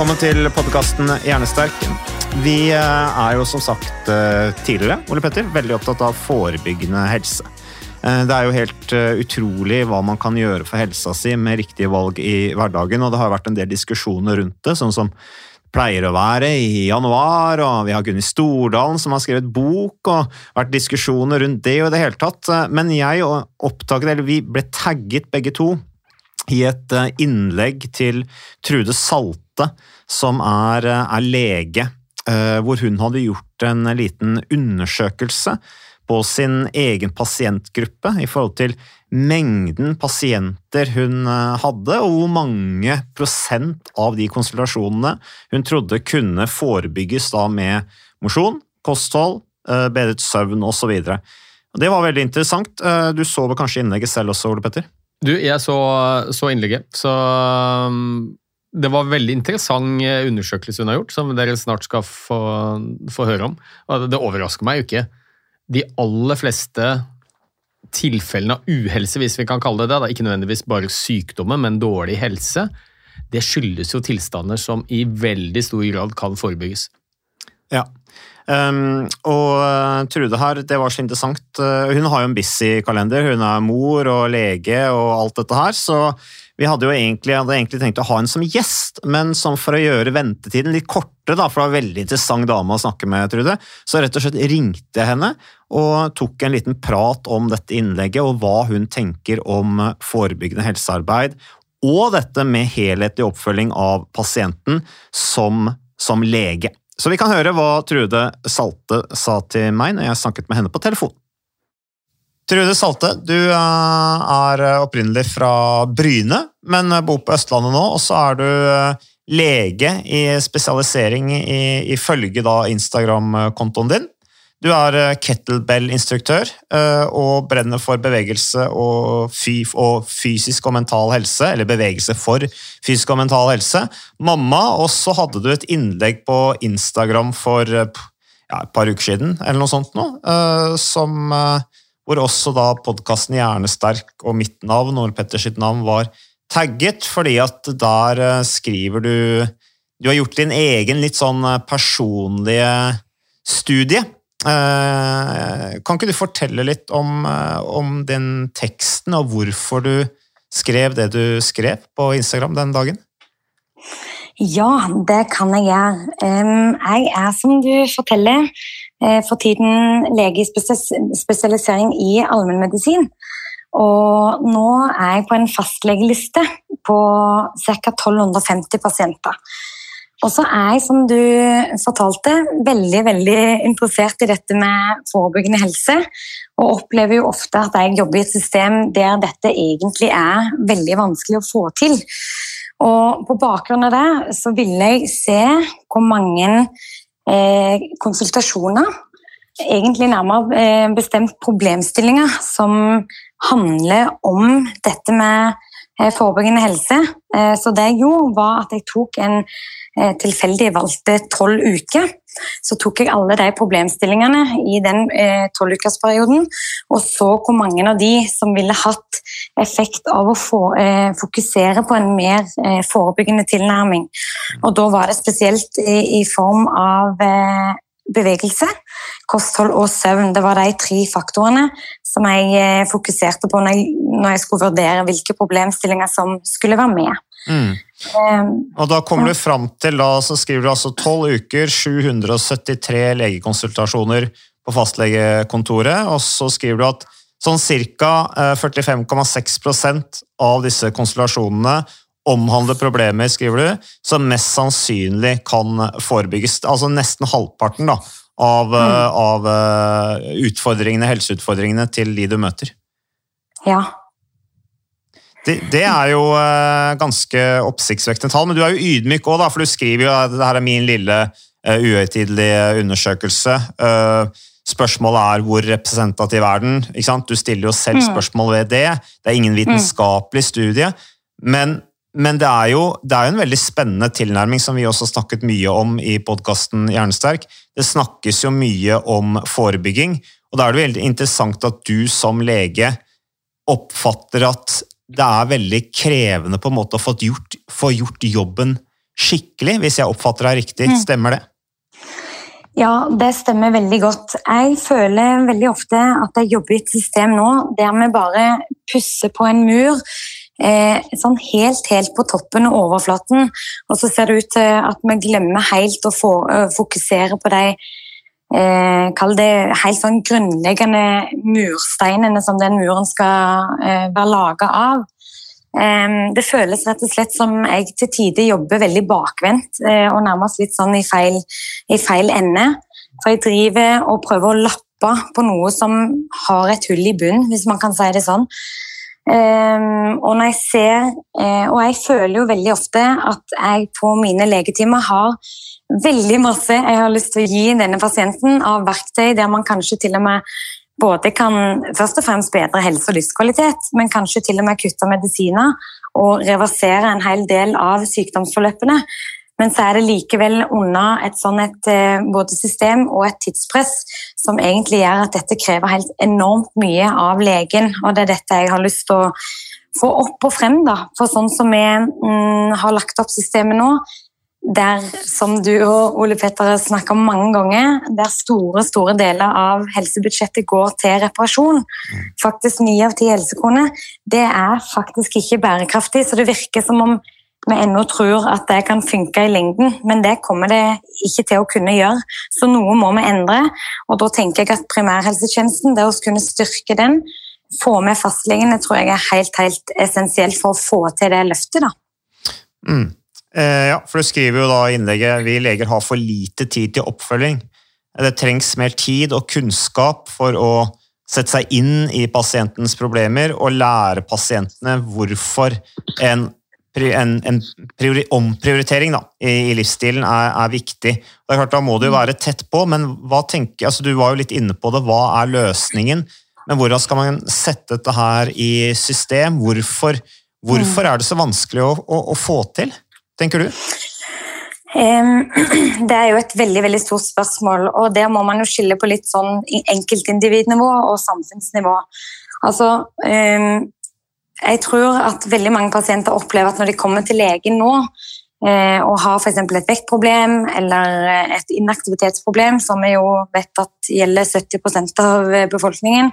Velkommen til podkasten Hjernesterk. Vi eh, er jo som sagt eh, tidligere, Ole Petter, veldig opptatt av forebyggende helse. Eh, Det er jo helt utrolig hva man kan gjøre for helsa si med riktige valg i hverdagen, og det har vært en del diskusjoner rundt det, sånn som pleier å være i januar, og vi har Gunni Stordalen som har skrevet bok, og vært diskusjoner rundt det og i det hele tatt. Men jeg oppdaget, eller vi ble tagget begge to, i et eh, innlegg til Trude Salte, som er, eh, er lege, eh, hvor hun hadde gjort en liten undersøkelse på sin egen pasientgruppe i forhold til mengden pasienter hun hadde, og hvor mange prosent av de konsultasjonene hun trodde kunne forebygges da med mosjon, kosthold, bedret søvn osv. Det var veldig interessant. Du så vel kanskje innlegget selv også, Ole Petter? Du, jeg så, så innlegget, så um, det var veldig interessant eh, undersøkelse hun har gjort, som dere snart skal få, få høre om. Det overrasker meg jo ikke. De aller fleste tilfellene av uhelse, hvis vi kan kalle det det, ikke nødvendigvis bare sykdommer, men dårlig helse, det skyldes jo tilstander som i veldig stor grad kan forebygges. Ja. Um, og uh, Trude her, det var så interessant. Uh, hun har jo en busy kalender. Hun er mor og lege og alt dette her, så vi hadde jo egentlig, hadde egentlig tenkt å ha henne som gjest, men som for å gjøre ventetiden litt kortere, da, for det var en veldig interessant dame å snakke med, Trude, så rett og slett ringte jeg henne og tok en liten prat om dette innlegget og hva hun tenker om forebyggende helsearbeid og dette med helhetlig oppfølging av pasienten som, som lege. Så vi kan høre hva Trude Salte sa til meg når jeg snakket med henne på telefon. Trude Salte, du eh, er opprinnelig fra Bryne, men bor på Østlandet nå, og så er du eh, lege i spesialisering ifølge Instagram-kontoen din. Du er eh, kettlebell-instruktør eh, og brenner for bevegelse og, fy og fysisk og mental helse, eller bevegelse for fysisk og mental helse. Mamma, og så hadde du et innlegg på Instagram for eh, ja, et par uker siden, eller noe sånt nå, som, hvor også da podkasten Hjernesterk og mitt navn, Ole Petters navn, var tagget, fordi at der skriver du Du har gjort din egen litt sånn personlige studie. Eh, Kan ikke du fortelle litt om, eh, om den teksten, og hvorfor du skrev det du skrev på Instagram den dagen? Ja, det kan jeg gjøre. Jeg er, som du forteller, eh, for tiden lege i spesialisering i allmennmedisin. Og nå er jeg på en fastlegeliste på ca. 1250 pasienter. Og så er jeg, som du fortalte, veldig veldig interessert i dette med forebyggende helse. Og opplever jo ofte at jeg jobber i et system der dette egentlig er veldig vanskelig å få til. Og på bakgrunn av det så ville jeg se hvor mange eh, konsultasjoner, egentlig nærmere eh, bestemt problemstillinger, som handler om dette med eh, forebyggende helse. Eh, så det jeg gjorde, var at jeg tok en tilfeldig valgte tolv uker. Så tok jeg alle de problemstillingene i den tolvukersperioden, og så hvor mange av de som ville hatt effekt av å eh, fokusere på en mer eh, forebyggende tilnærming. Og da var det spesielt i, form av eh, bevegelse, kosthold og søvn. Det var de tre faktorene som jeg eh, fokuserte på når jeg, når jeg skulle vurdere hvilke problemstillinger som skulle være med. Mm. Um, Og da kommer du fram til, da, så skriver du altså 12 uker, 773 legekonsultasjoner på fastlegekontoret, og så skriver du at sånn ca. 45,6% av disse konsultasjonene omhandler problemer, skriver du, som mest sannsynlig kan forebygges. Altså nesten halvparten da, av, av eh, utfordringene, helseutfordringene til de du møter. ja. Det, det er jo eh, ganske oppsiktsvekkende tall, men du er jo ydmyk òg, for du skriver jo at dette er min lille uh, uhøytidelige undersøkelse. Eh, spørsmålet er hvor representativ er den? Ikke sant? Du stiller jo selv spørsmål ved det. Det er ingen vitenskapelig studie. Men, men det, er jo, det er jo en veldig spennende tilnærming som vi også har snakket mye om i podkasten Hjernesterk. Det snakkes jo mye om forebygging, og da er det veldig interessant at du som lege oppfatter at det er veldig krevende på en måte å få gjort, få gjort jobben skikkelig, hvis jeg oppfatter deg riktig. Stemmer det? Ja, det stemmer veldig godt. Jeg føler veldig ofte at jeg jobber i et system nå der vi bare pusser på en mur. Eh, sånn helt, helt på toppen og overflaten. Og så ser det ut til at vi glemmer helt å få, øh, fokusere på de eh, Kall det helt sånn grunnleggende mursteinene som den muren skal eh, være laga av. Eh, det føles rett og slett som jeg til tider jobber veldig bakvendt eh, og nærmest litt sånn i feil, i feil ende. For jeg driver og prøver å lappe på noe som har et hull i bunn, hvis man kan si det sånn. Um, og når jeg ser, uh, og jeg føler jo veldig ofte at jeg på mine legetimer har veldig masse jeg har lyst til å gi denne pasienten av verktøy der man kanskje til og med både kan først og fremst bedre helse- og livskvalitet, men kanskje til og med kutte medisiner og reversere en hel del av sykdomsforløpene. Men så er det likevel unna et sånn et eh, både system og et tidspress som egentlig gjør at dette krever helt enormt mye av legen, og det er dette jeg har lyst til å få opp og frem. da. For sånn som vi mm, har lagt opp systemet nå, der som du og Ole Petter snakker om mange ganger, der store store deler av helsebudsjettet går til reparasjon, faktisk ni av ti helsekroner, det er faktisk ikke bærekraftig. Så det virker som om vi ennå tror at det kan funke i lengden, men det kommer det ikke til å kunne gjøre. Så noe må vi endre, og da tenker jeg at primærhelsetjenesten, det å kunne styrke den, få med fastlegene, tror jeg er helt, helt essensielt for å få til det løftet. da. Mm. Eh, ja, for du skriver jo da i innlegget vi leger har for lite tid til oppfølging. Det trengs mer tid og kunnskap for å sette seg inn i pasientens problemer og lære pasientene hvorfor en, en, en priori, omprioritering da, i, i livsstilen er, er viktig. Det er klart, Da må du jo være tett på, men tenker, altså du var jo litt inne på det. Hva er løsningen? Men hvordan skal man sette dette her i system? Hvorfor, hvorfor er det så vanskelig å, å, å få til, tenker du? Det er jo et veldig veldig stort spørsmål, og der må man jo skille på litt sånn enkeltindividnivå og samfunnsnivå. Altså, jeg tror at veldig mange pasienter opplever at når de kommer til legen nå og har f.eks. et vektproblem eller et inaktivitetsproblem, som vi jo vet at gjelder 70% av befolkningen,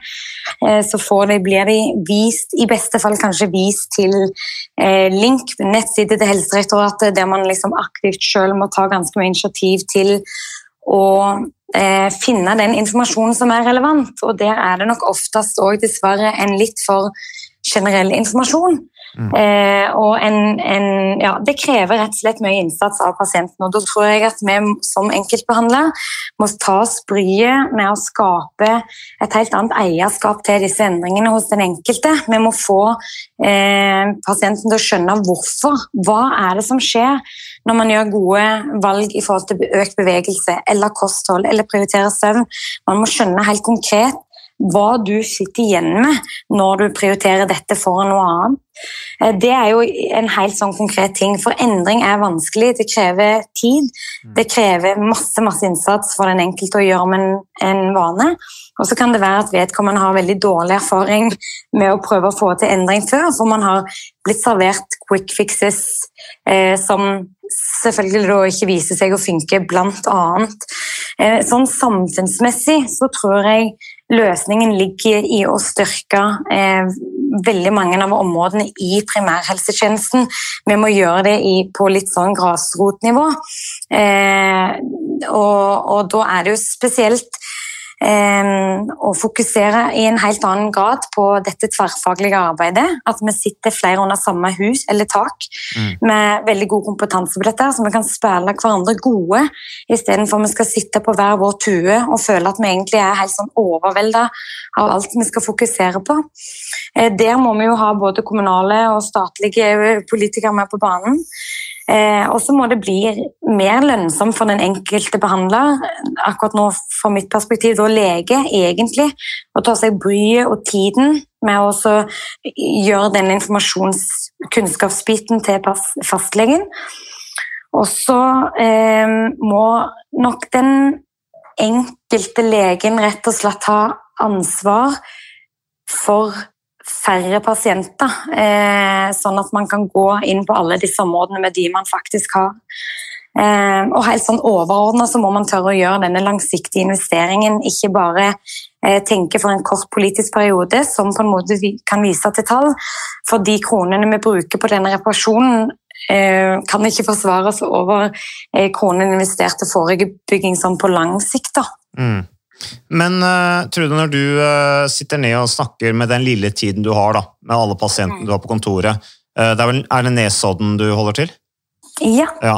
eh, så får de, blir de vist, i beste fall kanskje vist til eh, link, nettside til Helsedirektoratet, der man liksom aktivt selv må ta ganske mye initiativ til å eh, finne den informasjonen som er relevant. Og der er det nok oftest òg dessverre en litt for generell informasjon. Eh, og en, en, ja, det krever rett og slett mye innsats av pasienten. og Da tror jeg at vi som enkeltbehandler må ta oss med å skape et helt annet eierskap til disse endringene hos den enkelte. Vi må få eh, pasienten til å skjønne hvorfor. Hva er det som skjer når man gjør gode valg i forhold til økt bevegelse eller kosthold eller prioriterer søvn? Man må skjønne helt konkret hva du sitter igjen med når du prioriterer dette foran noe annet. Eh, Det er jo en helt sånn konkret ting, for endring er vanskelig. Det krever tid. Det krever masse masse innsats for den enkelte å gjøre om en, en vane. Og så kan det være at vedkommende har veldig dårlig erfaring med å prøve å få til endring før, for man har blitt servert quick fixes eh, som selvfølgelig da ikke viser seg å funke, blant annet. Eh, sånn samfunnsmessig så tror jeg løsningen ligger i å styrke eh, veldig mange av områdene i primærhelsetjenesten. Vi må gjøre det i, på litt sånn grasrotnivå. Eh, og, og da er det jo spesielt og fokusere i en helt annen grad på dette tverrfaglige arbeidet. At vi sitter flere under samme hus eller tak mm. med veldig god kompetanse på dette, så vi kan spille hverandre gode istedenfor vi skal sitte på hver vår tue og føle at vi egentlig er helt sånn overvelda av alt vi skal fokusere på. Eh, der må vi jo ha både kommunale og statlige politikere med på banen. Eh, og så må det bli mer lønnsomt for den enkelte behandler, akkurat nå fra mitt perspektiv, da lege, egentlig, å ta seg bryet og tiden med å gjøre den informasjonskunnskapsbiten til fastlegen. Og så eh, må nok den enkelte legen rett og slett ha ansvar for færre pasienter, eh, sånn at man kan gå inn på alle disse områdene med de man faktisk har. Eh, og helt sånn overordna så må man tørre å gjøre denne langsiktige investeringen, ikke bare eh, tenke for en kort politisk periode, som på en måte kan vise til tall. For de kronene vi bruker på denne reparasjonen, kan ikke forsvares over kronene investert til forebygging sånn på lang sikt. da. Mm. Men uh, Trude, når du uh, sitter ned og snakker med den lille tiden du har da, med alle pasientene mm. du har på kontoret, uh, det er, vel, er det Nesodden du holder til? Ja. ja.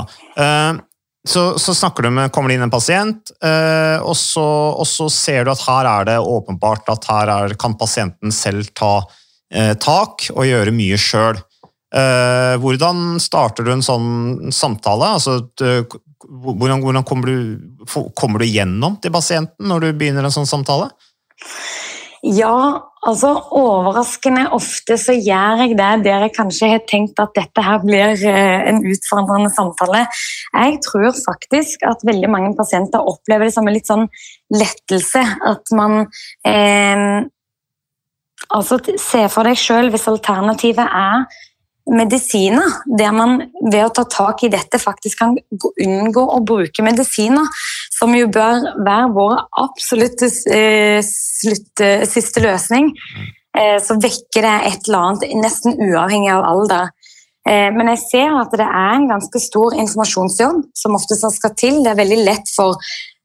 Så, så, snakker du med, kommer det inn en pasient, og så, og, så, ser du at her er det åpenbart at her er, kan pasienten selv ta tak og gjøre mye sjøl. Hvordan starter du en sånn samtale? Altså, hvordan, hvordan kommer, du, kommer, du, gjennom til pasienten når du begynner en sånn samtale? Ja, altså overraskende ofte så gjør jeg det der jeg kanskje har tenkt at dette her blir eh, en utfordrende samtale. Jeg tror faktisk at veldig mange pasienter opplever det som en litt sånn lettelse. At man eh, Altså, se for deg sjøl hvis alternativet er medisiner, der man ved å ta tak i dette faktisk kan unngå å bruke medisiner, som jo bør være vår absolutte eh, slutt, siste løsning, eh, så vekker det et eller annet nesten uavhengig av alder. Eh, men jeg ser at det er en ganske stor informasjonsjobb som ofte skal til. Det er veldig lett for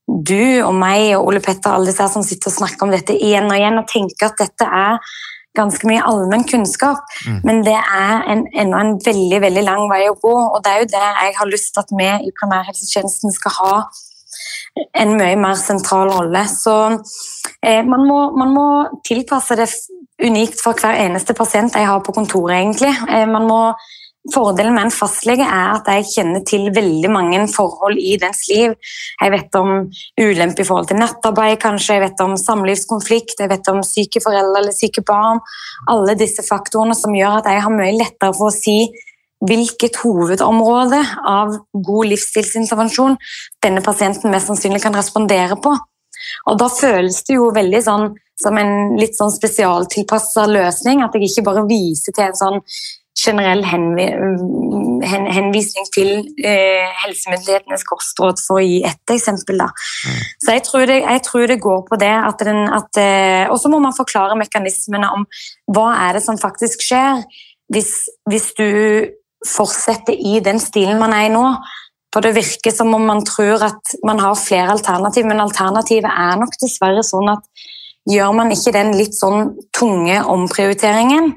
du og meg og Ole Petter alle disse som sitter og snakker om dette igjen og igjen, og tenker at dette er ganske mye allmenn kunnskap, mm. men det er en, ennå en veldig veldig lang vei å gå. og Det er jo det jeg har lyst til at vi i primærhelsetjenesten skal ha en mye mer sentral rolle. Så eh, man, må, man, må, tilpasse det unikt for hver eneste pasient jeg har på kontoret, egentlig. Eh, man må Fordelen med en fastlege er at jeg kjenner til veldig mange forhold i dens liv. Jeg vet om ulempe i forhold til nattarbeid, kanskje, jeg vet om samlivskonflikt, jeg vet om syke foreldre eller syke barn. Alle disse faktorene som gjør at jeg har mye lettere for å si hvilket hovedområde av god livsstilsintervensjon denne pasienten mest sannsynlig kan respondere på. Og Da føles det jo veldig sånn som en litt sånn spesialtilpassa løsning, at jeg ikke bare viser til en sånn generell hen henvisning til eh, helsemyndighetenes kostråd, for å gi ett eksempel. Da. Mm. Så jeg tror, det, jeg tror, det, går på det at, den, at eh, Og så må man forklare mekanismene om hva er det som faktisk skjer hvis, hvis du fortsetter i den stilen man er i nå. For Det virker som om man tror at man har flere alternativ, men alternativet er nok dessverre sånn at Gjør man ikke den litt sånn tunge omprioriteringen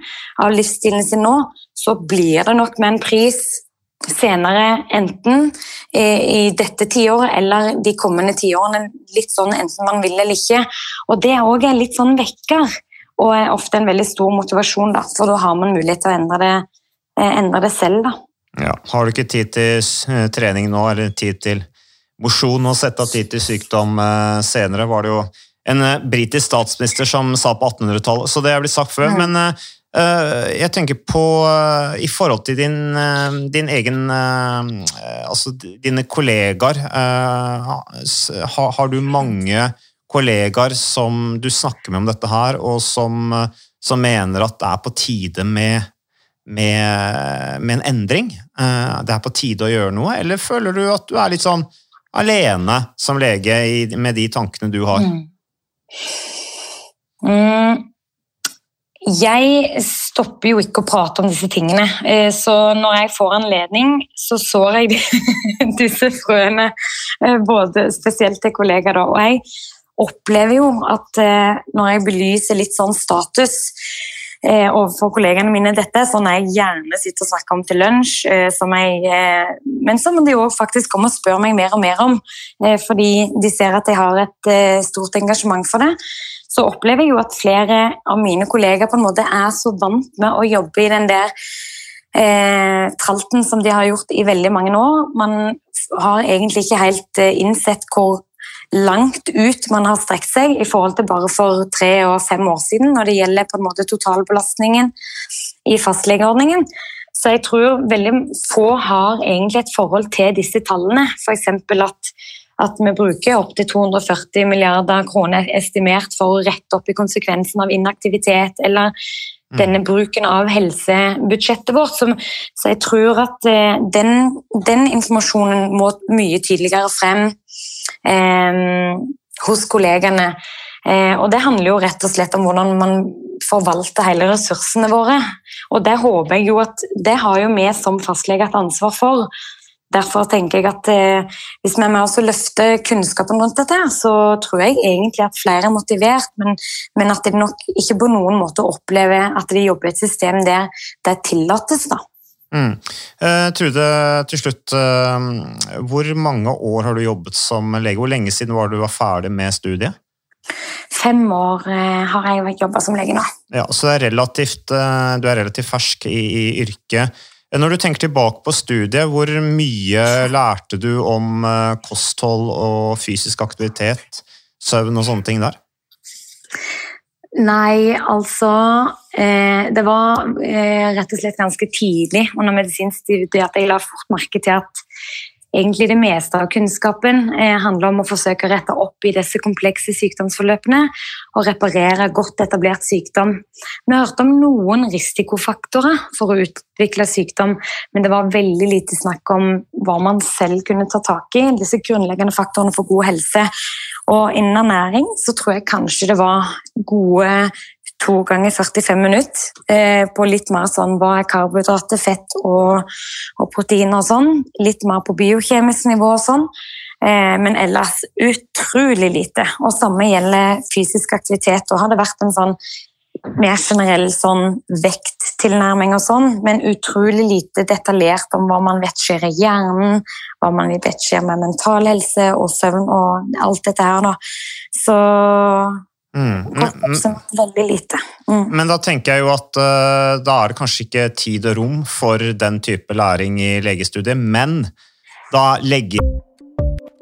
av livsstilen sin nå, så blir det nok med en pris senere, enten i dette tiåret eller de kommende tiårene, litt sånn enten man vil eller ikke. Og Det er òg en litt sånn vekker, og er ofte en veldig stor motivasjon, da, for da har man mulighet til å endre det, eh, endre det selv. da. Ja. Har du ikke tid til eh, trening nå, eller tid til mosjon og sette av tid til sykdom eh, senere? var det jo en britisk statsminister som sa på 1800-tallet, så det er blitt sagt før. Mm. Men jeg tenker på uh, i forhold til din, din egen Altså dine kollegaer. Har, du mange kollegaer som du snakker med om dette her, og som, som mener at det er på tide med, med, med en endring? Eh, det er på tide å gjøre noe, eller føler du at du er litt sånn alene som lege med de tankene du har? Mm. Mm. Jeg stopper jo ikke å prate om disse tingene, eh, så når jeg får anledning, så sår jeg disse frøene, eh, både spesielt til kollegaer. Og jeg opplever jo at eh, når jeg belyser litt sånn status overfor kollegene mine dette, sånn jeg gjerne sitter og snakker om til lunsj, som jeg, men som de òg faktisk kommer og spør meg mer og mer om, fordi de ser at jeg har et stort engasjement for det så opplever jeg jo at flere av mine kollegaer på en måte er så vant med å jobbe i den der eh, tralten som de har gjort i veldig mange år. Man har egentlig ikke helt eh, innsett hvor langt ut man har strekt seg i forhold til bare for tre og fem år siden når det gjelder på en måte totalbelastningen i fastlegeordningen. Så jeg tror veldig få har egentlig et forhold til disse tallene. F.eks. at at vi bruker opptil 240 milliarder kroner estimert for å rette opp i konsekvensen av inaktivitet eller mm. denne bruken av helsebudsjettet vårt. Så, så jeg tror at eh, den, den, informasjonen må mye tidligere frem eh, hos kollegene. Eh, og Det handler jo rett og slett om hvordan man forvalter hele ressursene våre. Og Det håper jeg jo at det har jo vi som fastlege et ansvar for. Derfor tenker jeg at eh, hvis vi er med oss og løfter kunnskapen rundt dette, så tror jeg egentlig at flere er motivert, men, men, at de nok ikke på noen måte opplever at de jobber i et system der det tillates. da. Mm. Eh, Trude, til slutt, Eh, hvor mange år har du jobbet som lege? Hvor lenge siden var du var ferdig med studiet? Fem år eh, har jeg jobba som lege nå. Ja, Så er relativt, du er relativt fersk i, i yrket. Når du tenker tilbake på studiet, hvor mye lærte du om eh, kosthold og fysisk aktivitet, søvn og sånne ting der? Nei, altså eh, Det var eh, rett og slett ganske tidlig under medisinstudiet at jeg la fort merke til at egentlig det meste av kunnskapen eh, handler om å forsøke å rette opp i disse komplekse sykdomsforløpene og reparere godt etablert sykdom. Vi har hørt om noen risikofaktorer for å utvikle sykdom, men det var veldig lite snakk om hva man selv kunne ta tak i, disse grunnleggende faktorene for god helse. Og innen ernæring så tror jeg kanskje det var gode to ganger 45 minutter eh, på litt mer sånn hva er karbohydrater, fett og, og proteiner og sånn. Litt mer på biokjemisk nivå og sånn. Eh, men ellers utrolig lite. Og samme gjelder fysisk aktivitet. Og har det vært en sånn mer generell sånn vekttilnærming og sånn, men utrolig lite detaljert om hva man vet skjer i hjernen, hva man vet skjer med mental helse og søvn og alt dette her. Da. Så Mm. Men, veldig lite. Mm. Men da tenker jeg jo at uh, da er det kanskje ikke tid og rom for den type læring i legestudiet, men da legger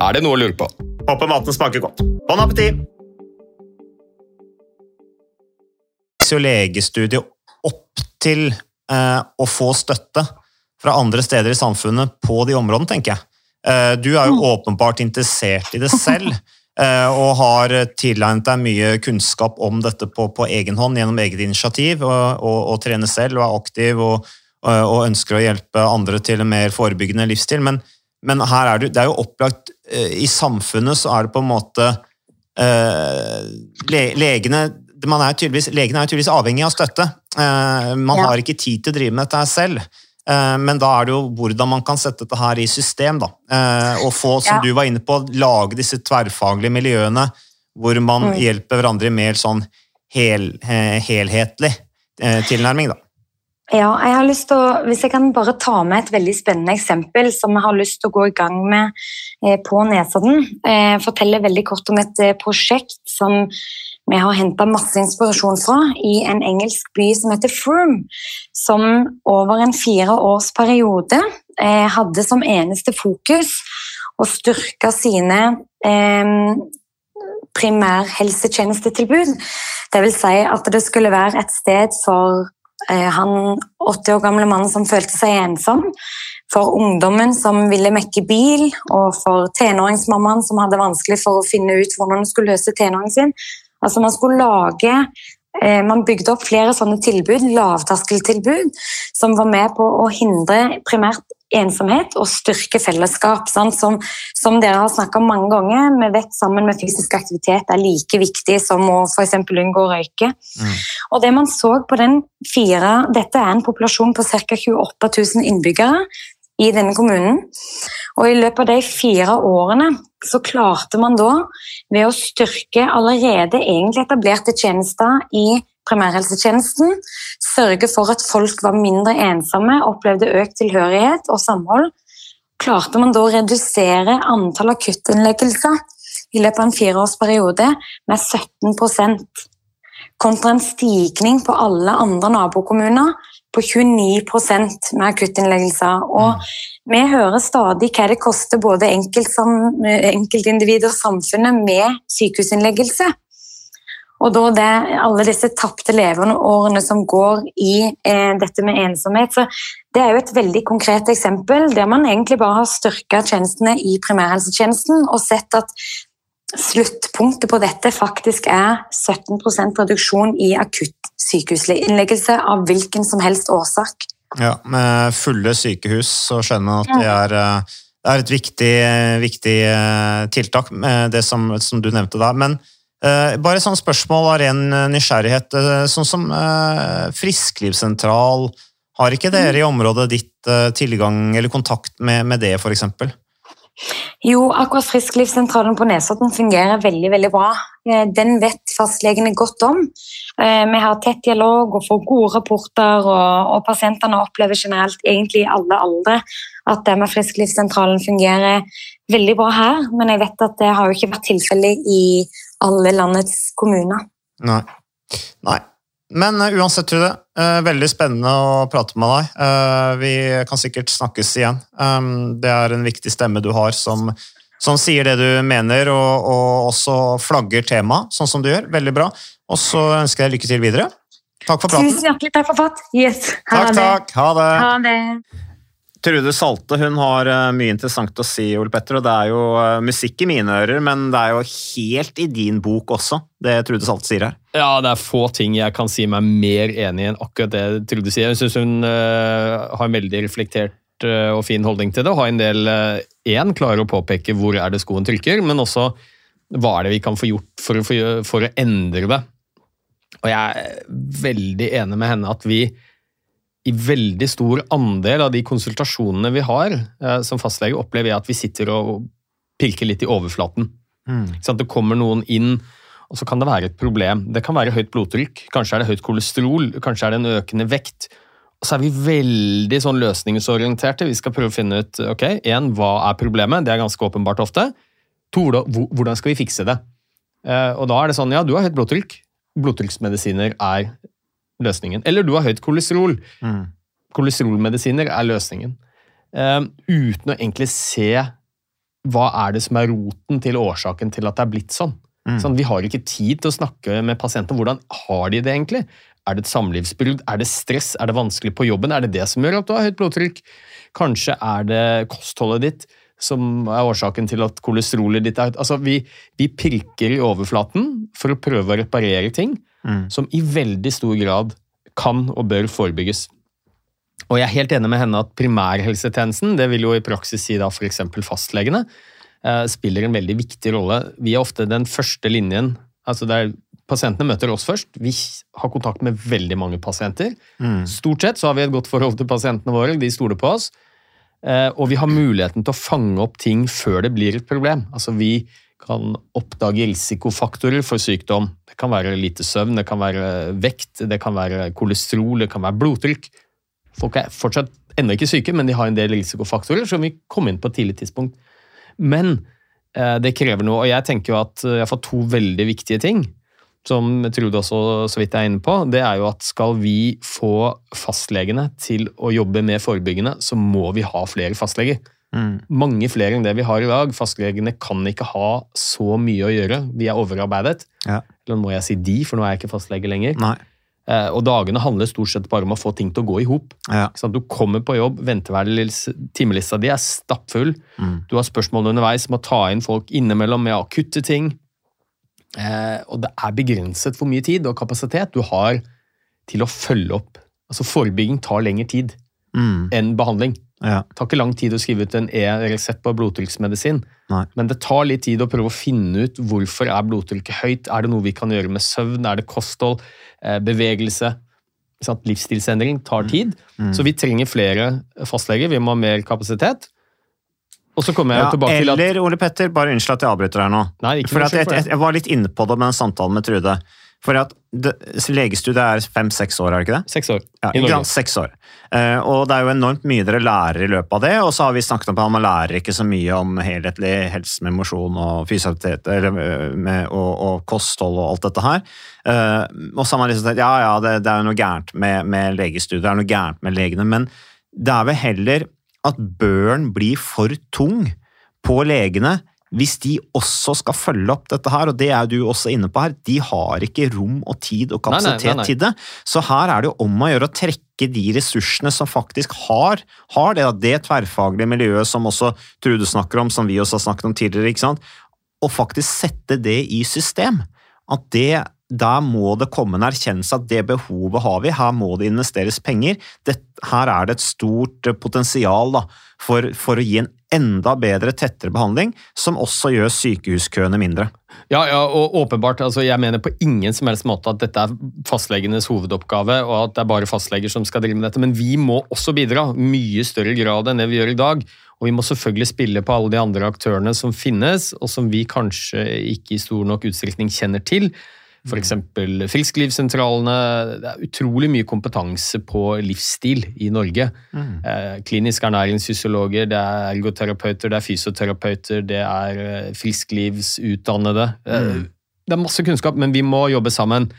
Er det noe å lure på? Håper maten smaker godt. Bon appétit! legestudiet opp til eh, å få støtte fra andre steder i samfunnet på de områdene, tenker jeg. Eh, du er jo åpenbart interessert i det selv, eh, og har tilegnet deg mye kunnskap om dette på, på egen hånd gjennom eget initiativ, og, og, og trener selv og er aktiv og, og, og ønsker å hjelpe andre til en mer forebyggende livsstil. Men, men her er det, det er jo opplagt I samfunnet så er det på en måte eh, le, legene man er Legene er tydeligvis avhengig av støtte. Eh, man Ja. har ikke tid til å drive med dette her selv. Eh, Men da er det jo hvordan man kan sette dette her i system. da. Eh, Og få, som Ja. du var inne på, lage disse tverrfaglige miljøene hvor man Mm. hjelper hverandre i mer sånn hel, eh, helhetlig eh, tilnærming. da. Ja, jeg har lyst til å, Hvis jeg kan bare ta med et veldig spennende eksempel som jeg har lyst til å gå i gang med eh, på Nesodden. Eh, fortelle veldig kort om et eh, prosjekt som vi har henta masse inspirasjon fra i en engelsk by som heter Froome. Som over en fire års periode eh, hadde som eneste fokus å styrke sine primærhelsetjenestetilbud. Vil si at det skulle være et sted for han 80 år gamle mannen som følte seg ensom, for ungdommen som ville mekke bil, og for tenåringsmammaen som hadde vanskelig for å finne ut hvordan hun skulle løse tenåringen sin. Altså man skulle lage eh, man bygde opp flere sånne tilbud, lavterskeltilbud, som var med på å hindre primært ensomhet og styrke fellesskap. Sant? Som, som dere har snakka om mange ganger, vi vet sammen med fysisk aktivitet er like viktig som å f.eks. unngå å røyke. Og det man så på den fire, Dette er en populasjon på ca. 28 000 innbyggere i denne kommunen. Og i løpet av de fire årene så klarte man da, ved å styrke allerede egentlig etablerte tjenester i primærhelsetjenesten, sørge for at folk var mindre ensomme, opplevde økt tilhørighet og samhold, klarte man da å redusere antall akuttinnleggelser i løpet av en fireårsperiode med 17% kontra en stigning på alle andre nabokommuner på 29% med akuttinnleggelser. Og vi hører stadig hva det koster både enkeltindivider og samfunnet med sykehusinnleggelse. Og da det, alle disse tapte leveårene som går i eh, dette med ensomhet. Så det er jo et veldig konkret eksempel der man egentlig bare har styrka tjenestene i primærhelsetjenesten og sett at sluttpunktet på dette faktisk er 17% reduksjon i akutt sykehusinnleggelse av hvilken som helst årsak. Ja, Med fulle sykehus så skjønner man at det er, eh, det er et viktig, viktig eh, tiltak, med det som, som du nevnte der. Men eh, bare et sånt spørsmål av ren nysgjerrighet. eh, Sånn som eh, frisklivssentral, har ikke dere i området ditt tilgang eller kontakt med, med det, eksempel? Jo, akkurat Frisklivssentralen på Nesodden fungerer veldig veldig bra. Eh, Den vet fastlegene godt om. Eh, Vi har tett dialog og får gode rapporter, og, og pasientene opplever generelt egentlig i alle aldre at det med Frisklivssentralen fungerer veldig bra her, men jeg vet at det har jo ikke vært tilfellet i alle landets kommuner. Nei. Nei. Men uh, uansett, Trude, uh, veldig spennende å prate med deg. Uh, vi kan sikkert snakkes igjen. Um, det er en viktig stemme du har som, som sier det du mener, og, og også flagger temaet, sånn som du gjør. Veldig bra. Og så ønsker jeg lykke til videre. Takk for praten. Tusen hjertelig takk for prat. Yes. Ha Takk, det. takk. Ha det. Ha det. Trude Salte hun har eh, mye interessant å si, Ole Petter, og det er jo eh, musikk i mine ører, men det er jo helt i din bok også, det Trude Salte sier her. Ja, det er få ting jeg kan si meg mer enig i enn akkurat det Trude sier. Jeg syns hun uh, har en veldig reflektert uh, og fin holdning til det, og har en del Én, klarer å påpeke hvor er det skoen trykker, men også hva er det vi kan få gjort for å, for, for å endre det. Og jeg er veldig enig med henne at vi i veldig stor andel av de konsultasjonene vi har eh, som fastlege, opplever jeg at vi sitter og pirker litt i overflaten. Mm. Sånn Det kommer noen inn, og så kan det være et problem. Det kan være høyt blodtrykk, kanskje er det høyt kolesterol, kanskje er det en økende vekt. Og så er vi veldig sånn løsningsorienterte. Vi skal prøve å finne ut ok, en, hva er problemet, det er ganske åpenbart ofte. To, hvordan- skal vi fikse det? Eh, Og da er det sånn, ja, du har høyt blodtrykk. Blodtrykksmedisiner er løsningen. Eller du har høyt kolesterol. Kolesterolmedisiner er løsningen. Eh, uten å egentlig se hva er det som er roten til årsaken til at det er blitt sånn. sånn vi har ikke tid til å snakke med pasienten. Hvordan har de det egentlig? Er det et samlivsbrudd? Er det stress? Er det vanskelig på jobben? Er det det som gjør at du har høyt blodtrykk? Kanskje er det kostholdet ditt som er årsaken til at kolesterolet ditt er? Altså, vi, vi pirker i overflaten for å prøve å reparere ting som i veldig stor grad kan og bør forebygges. Og jeg er helt enig med henne at primærhelsetjenesten, det vil jo i praksis si da f.eks. fastlegene, eh, spiller en veldig viktig rolle. Vi er ofte den første linjen. altså det er Pasientene møter oss først. Vi har kontakt med veldig mange pasienter. Stort sett så har vi et godt forhold til pasientene våre, de stoler på oss. Eh, Og vi har muligheten til å fange opp ting før det blir et problem. Altså Vi kan oppdage risikofaktorer for sykdom. Det kan være lite søvn, det kan være vekt, det kan være kolesterol, det kan være blodtrykk. Folk er fortsatt ennå ikke syke, men de har en del risikofaktorer som vi kom inn på et tidlig tidspunkt. Men eh, det krever noe, og jeg tenker jo at jeg jeg får to veldig viktige ting, som Trude også så vidt er inne på. Det er jo at skal vi få fastlegene til å jobbe mer forebyggende, så må vi ha flere fastleger. Mange flere enn det vi har i dag. Fastlegene kan ikke ha så mye å gjøre. Vi er overarbeidet. Ja. Eller må jeg si de, for nå er jeg ikke fastlege lenger. Nei. Eh, Og dagene handler stort sett bare om å få ting til å gå i hop. Ja. Du kommer på jobb, timelista di er stappfull. Mm. Du har spørsmål underveis, må ta inn folk innimellom med akutte ting. Eh, og det er begrenset hvor mye tid og kapasitet du har til å følge opp. Altså Forebygging tar lengre tid Mm. enn behandling. Ja. Det tar ikke lang tid å skrive ut en E-resept på blodtrykksmedisin. Men det tar litt tid å prøve å finne ut hvorfor er blodtrykket høyt. Er det noe vi kan gjøre med søvn? Er det kosthold? Eh, bevegelse? Sant? Livsstilsendring tar tid. Mm. Så vi trenger flere fastleger. Vi må ha mer kapasitet. Og så kommer jeg Ja, tilbake til at eller, Ole Petter, bare unnskyld at jeg avbryter her nå. Nei, ikke for at jeg, jeg, jeg var litt inne på det med den samtalen med Trude. For at det, legestudiet er fem-seks år, er det ikke det? Seks år Ja, i Norge. Seks år. Uh, og det er jo enormt mye dere lærer i løpet av det, og så har vi snakket om at man lærer ikke så mye om helhetlig helse med mosjon og fysioterapeut eller eh, og, og kosthold og alt dette her. Uh, og så har man liksom sagt ja, ja, det, det er jo noe gærent med, med legestudiet, det er noe gærent med legene, men det er vel heller at børen blir for tung på legene hvis de også skal følge opp dette her, og det er du også inne på her, de har ikke rom og tid og Nei, nei, kapasitet nei, nei. til det. Så her er det jo om å gjøre å trekke de ressursene som faktisk har, har det, det tverrfaglige miljøet som også Trude snakker om, som vi også har snakket om tidligere, ikke sant? og faktisk sette det i system. At det, der må det komme en erkjennelse at det behovet har vi, her må det investeres penger. Det, her er det et stort eh, potensial da, for, for å gi en enda bedre, tettere behandling, som også gjør sykehuskøene mindre. Ja, ja, og åpenbart. Altså, jeg mener på ingen som helst måte at dette er fastlegenes hovedoppgave, og at det er bare fastleger som skal drive med dette, men vi må også bidra. Mye større grad enn det vi gjør i dag. Og vi må selvfølgelig spille på alle de andre aktørene som finnes, og som vi kanskje ikke i stor nok utstrekning kjenner til. F.eks. frisklivssentralene. Det er utrolig mye kompetanse på livsstil i Norge. Mm. Eh, ernæringsfysiologer, det er ergoterapeuter, det er fysioterapeuter, det er eh, frisklivsutdannede. Eh, Mm. Det er masse kunnskap, men vi må jobbe sammen.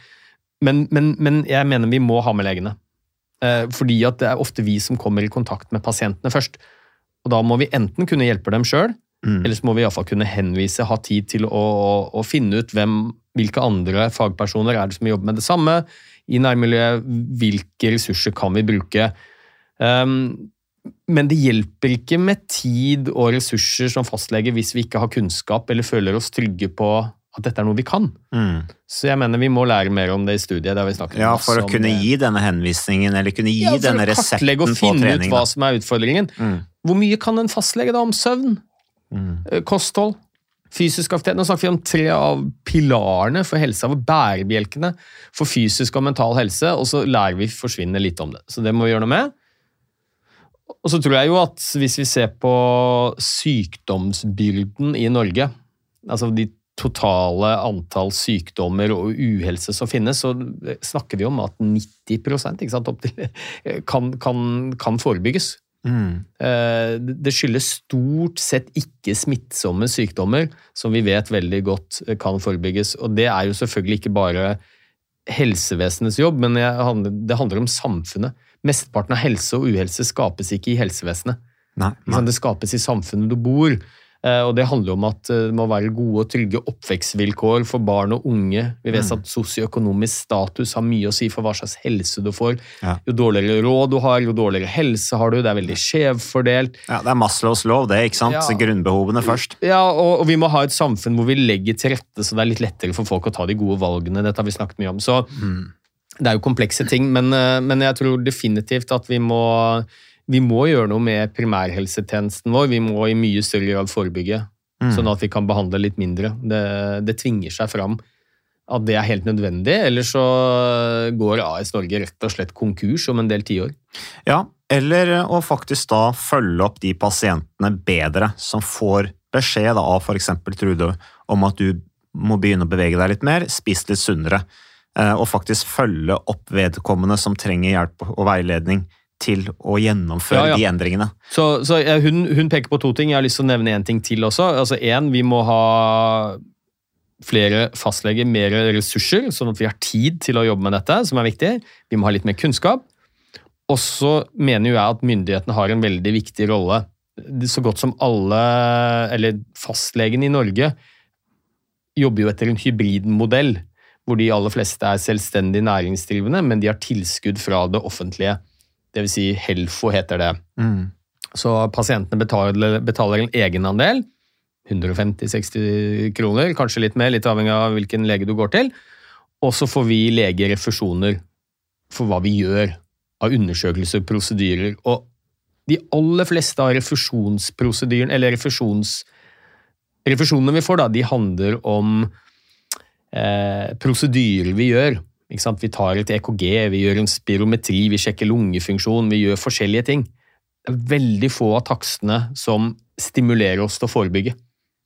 Men, men, men jeg mener vi må ha med legene. Eh, fordi det er ofte vi som kommer i kontakt med pasientene først. Og da må vi enten kunne hjelpe dem sjøl, Mm. eller så må vi i hvert fall kunne henvise, ha tid til å, å, å finne ut hvem, hvilke andre fagpersoner er det som jobber med det samme i nærmiljøet, hvilke ressurser kan vi bruke. Um, men det hjelper ikke med tid og ressurser som fastlege hvis vi ikke har kunnskap eller føler oss trygge på at dette er noe vi kan. Mm. Så jeg mener vi må lære mer om det i studiet. Det har vi snakket Ja, for å kunne gi denne henvisningen, eller kunne gi Ja, for å kartlegge og finne ut hva som er utfordringen. Mm. Hvor mye kan en fastlege da om søvn? Mm. Kosthold? Fysisk aktivitet? Nå snakker vi om tre av pilarene for helse, av bærebjelkene for fysisk og mental helse, og så lærer vi forsvinne litt om det. Så det må vi gjøre noe med. Og så tror jeg jo at hvis vi ser på sykdomsbyrden i Norge, altså de totale antall sykdommer og uhelse som finnes, så snakker vi om at 90 ikke sant, til, kan, kan, kan forebygges. Mm. Eh, Det skyldes stort sett ikke smittsomme sykdommer, som vi vet veldig godt eh, kan forebygges. Og det er jo selvfølgelig ikke bare helsevesenets jobb, men det handler om samfunnet. Mesteparten av helse og uhelse skapes ikke i helsevesenet. Nei, nei. Det skapes i samfunnet du bor. Eh, Og det handler om at eh, det må være gode og trygge oppvekstvilkår for barn og unge. Vi vet Mm. at sosioøkonomisk status har mye å si for hva slags helse du får. Ja. Jo dårligere råd du har, jo dårligere helse har du. Det er veldig skjevfordelt. Ja, det er Maslows lov, det, ikke sant? Ja. Grunnbehovene først. Ja, og, og vi må ha et samfunn hvor vi legger til rette så det er litt lettere for folk å ta de gode valgene. Dette har vi snakket mye om. Så det er jo komplekse ting, men, eh, men jeg tror definitivt at vi må, vi må gjøre noe med primærhelsetjenesten vår. Vi må i mye større grad forebygge, Mm. sånn at vi kan behandle litt mindre. Det, det tvinger seg fram at det er helt nødvendig, eller så går AS Norge rett og slett konkurs om en del tiår. Ja, eller å faktisk da følge opp de pasientene bedre, som får beskjed da, av f.eks. Trude om at du må begynne å bevege deg litt mer, spise litt sunnere, eh, og faktisk følge opp vedkommende som trenger hjelp og veiledning til å gjennomføre Ja, ja. de endringene. Så, så hun, hun peker på to ting. Jeg har lyst til å nevne én ting til også. Altså en, Vi må ha flere fastleger, mer ressurser, sånn at vi har tid til å jobbe med dette, som er viktig. Vi må ha litt mer kunnskap. Og så mener jo jeg at myndighetene har en veldig viktig rolle. Så godt som alle, eller fastlegen i Norge, jobber jo etter en hybridmodell, hvor de aller fleste er selvstendig næringsdrivende, men de har tilskudd fra det offentlige. Det vil si Helfo heter det. Mm. Så pasientene betaler, betaler en egenandel, 150-60 kroner, kanskje litt mer, litt avhengig av hvilken lege du går til. Og så får vi leger refusjoner for hva vi gjør av undersøkelser, prosedyrer. Og de aller fleste av refusjonsprosedyren, eller refusjons, refusjonene vi får, da, de handler om eh, prosedyrer vi gjør. Vi tar et EKG, vi gjør en spirometri, vi sjekker lungefunksjon, vi gjør forskjellige ting. Det er veldig få av takstene som stimulerer oss til å forebygge.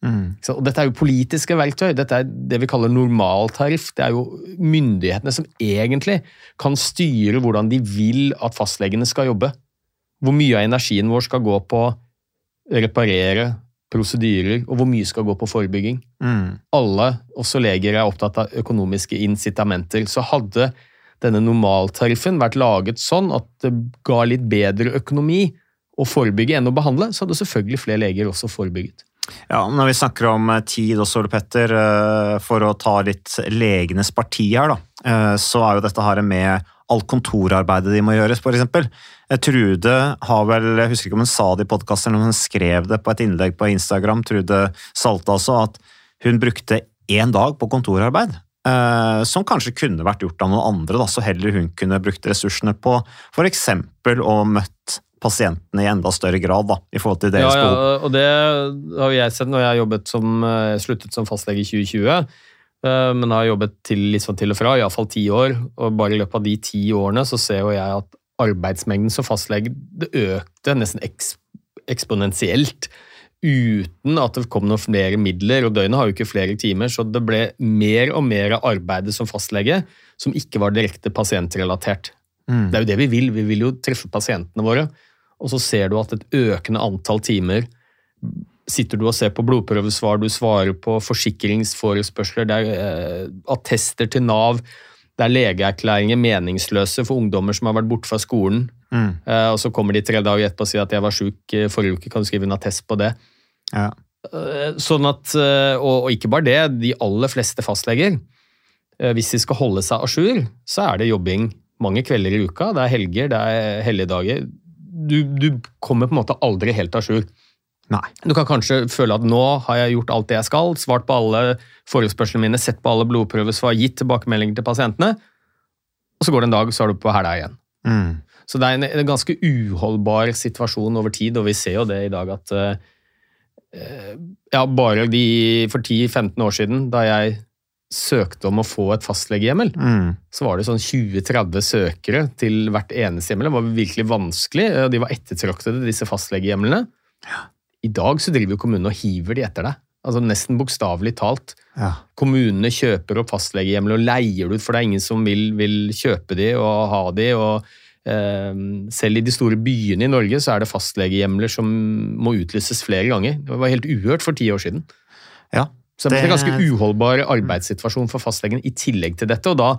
Mm. Og dette er jo politiske verktøy. Dette er det vi kaller normaltariff. Det er jo myndighetene som egentlig kan styre hvordan de vil at fastlegene skal jobbe. Hvor mye av energien vår skal gå på å reparere prosedyrer, og hvor mye skal gå på forebygging. Mm. Alle, også leger, er opptatt av økonomiske incitamenter. Så hadde denne normaltariffen vært laget sånn at det ga litt bedre økonomi å forebygge enn å behandle, så hadde selvfølgelig flere leger også forebygget. Ja, Når vi snakker om eh, tid også, Ole Petter, eh, for å ta litt legenes parti her, da, eh, så er jo dette her med alt kontorarbeidet de må gjøres, eksempel. Eh, Trude har vel, jeg husker ikke om hun sa det i podkasten, eller om hun skrev det på et innlegg på Instagram, Trude Salte altså, at hun brukte én dag på kontorarbeid. Uh, Som kanskje kunne vært gjort av noen andre, da, så heller hun kunne brukt ressursene på f.eks. å møtt pasientene i enda større grad da, i forhold til deres ja, behov. og det har jeg sett når jeg har jobbet som, eh, sluttet som fastlege i 2020. eh, Men har jobbet til, litt sånn til og fra, iallfall ti år. Og bare i løpet av de ti årene så ser jo jeg at arbeidsmengden som fastlege det økte nesten eks, eksponentielt uten at det kom noen flere midler, og døgnet har jo ikke flere timer, så det ble mer og mer av arbeidet som fastlege som ikke var direkte pasientrelatert. Mm. Det er jo det vi vil, vi vil jo treffe pasientene våre. Og så ser du at et økende antall timer sitter du og ser på blodprøvesvar, du svarer på forsikringsforespørsler, det er eh, attester til Nav, det er legeerklæringer meningsløse for ungdommer som har vært borte fra skolen. Mm. Eh, og så kommer de tre dager etterpå og sier at jeg var sjuk eh, forrige uke, kan du skrive en attest på det? Ja. Sånn at, og, og ikke bare det, de aller fleste fastleger, eh, hvis de skal holde seg a jour, så er det jobbing mange kvelder i uka. Det er helger, det er helligdager. Du, du kommer på en måte aldri helt a jour. Nei. Du kan kanskje føle at nå har jeg gjort alt det jeg skal, svart på alle forespørslene mine, sett på alle blodprøvesvar, gitt tilbakemeldinger til pasientene, og så går det en dag, så er du på hæla igjen. Mm. Så det er en, en ganske uholdbar situasjon over tid, og vi ser jo det i dag at uh, ja, bare de for 10-15 år siden, da jeg søkte om å få et fastlegehjemmel, Mm. så var det sånn 20-30 søkere til hvert eneste hjemmel. Det var virkelig vanskelig, og de var ettertraktede, disse fastlegehjemlene. I dag så driver jo kommunene og hiver de etter deg. Altså Nesten bokstavelig talt. Ja. Kommunene kjøper opp fastlegehjemler og leier det ut, for det er ingen som vil, vil kjøpe de og ha de. og eh, Selv i de store byene i Norge så er det fastlegehjemler som må utlyses flere ganger. Det var helt uhørt for ti år siden. ja. Så det er en ganske uholdbar arbeidssituasjon for fastlegen i tillegg til dette. og da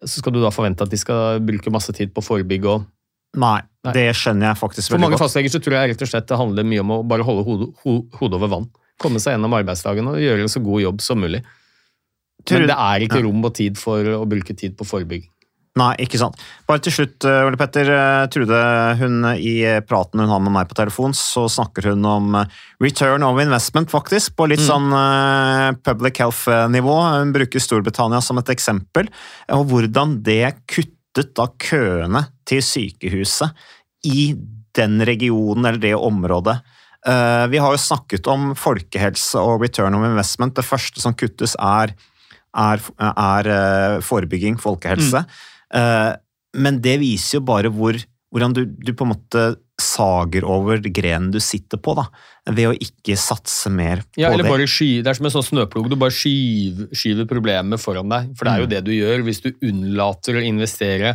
så skal du da forvente at de skal bruke masse tid på å forebygge. og Nei, Nei. det skjønner jeg faktisk veldig godt. For mange godt. fastleger så tror jeg rett og slett det handler mye om å bare holde hodet, ho, hodet over vann. Komme seg gjennom arbeidsdagen og gjøre en så god jobb som mulig. Men det er ikke rom og tid for å bruke tid på forebygging. Nei, ikke sant. Bare til slutt, eh, Ole Petter. eh, Trude, hun i praten hun har med meg på telefon, så snakker hun om eh, return of investment, faktisk, på litt sånn eh, public health-nivå. Hun bruker Storbritannia som et eksempel, og hvordan det kuttet da køene til sykehuset i den regionen eller det området. Eh, Vi har jo snakket om folkehelse og return of investment. Det første som kuttes, er, er, er eh, forebygging, folkehelse. Mm. Men det viser jo bare hvor, hvordan du, du på en måte sager over grenen du sitter på, da, ved å ikke satse mer på Ja, eller det. bare sky, Det er som en sånn snøplog. Du bare skyver, skyver problemet foran deg. For det er jo Mm. det du gjør hvis du unnlater å investere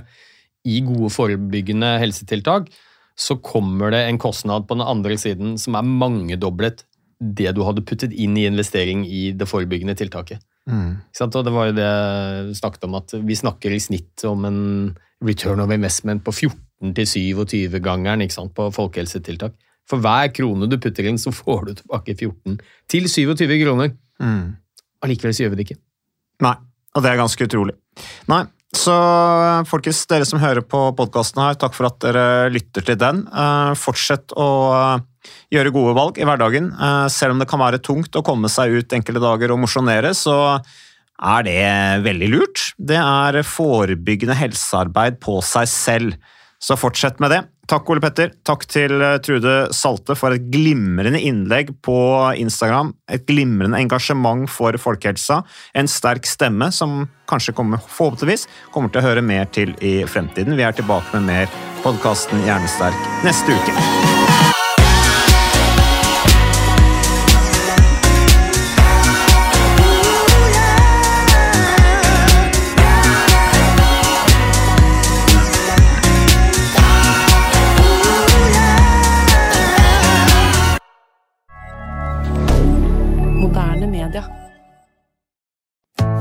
i gode forebyggende helsetiltak. Så kommer det en kostnad på den andre siden som er mangedoblet det du hadde puttet inn i investering i det forebyggende tiltaket. Mm. Og det var jo det vi snakket om, at vi snakker i snitt om en return of investment på 14-27-gangeren på folkehelsetiltak. For hver krone du putter inn, så får du tilbake 14 til 27 kroner. Mm. Allikevel så gjør vi det ikke. Nei, og det er ganske utrolig. Nei, så folkens, dere som hører på podkasten her, takk for at dere lytter til den. Eh, fortsett å eh, gjøre gode valg i hverdagen. Eh, selv om det kan være tungt å komme seg ut enkelte dager og mosjonere, så er det veldig lurt. Det er forebyggende helsearbeid på seg selv. Så fortsett med det. Takk, Ole Petter. Takk til eh, Trude Salte for et glimrende innlegg på Instagram. Et glimrende engasjement for folkehelsa. En sterk stemme som kanskje kommer, forhåpentligvis kommer til å høre mer til i fremtiden. Vi er tilbake med mer podkasten Hjernesterk neste uke.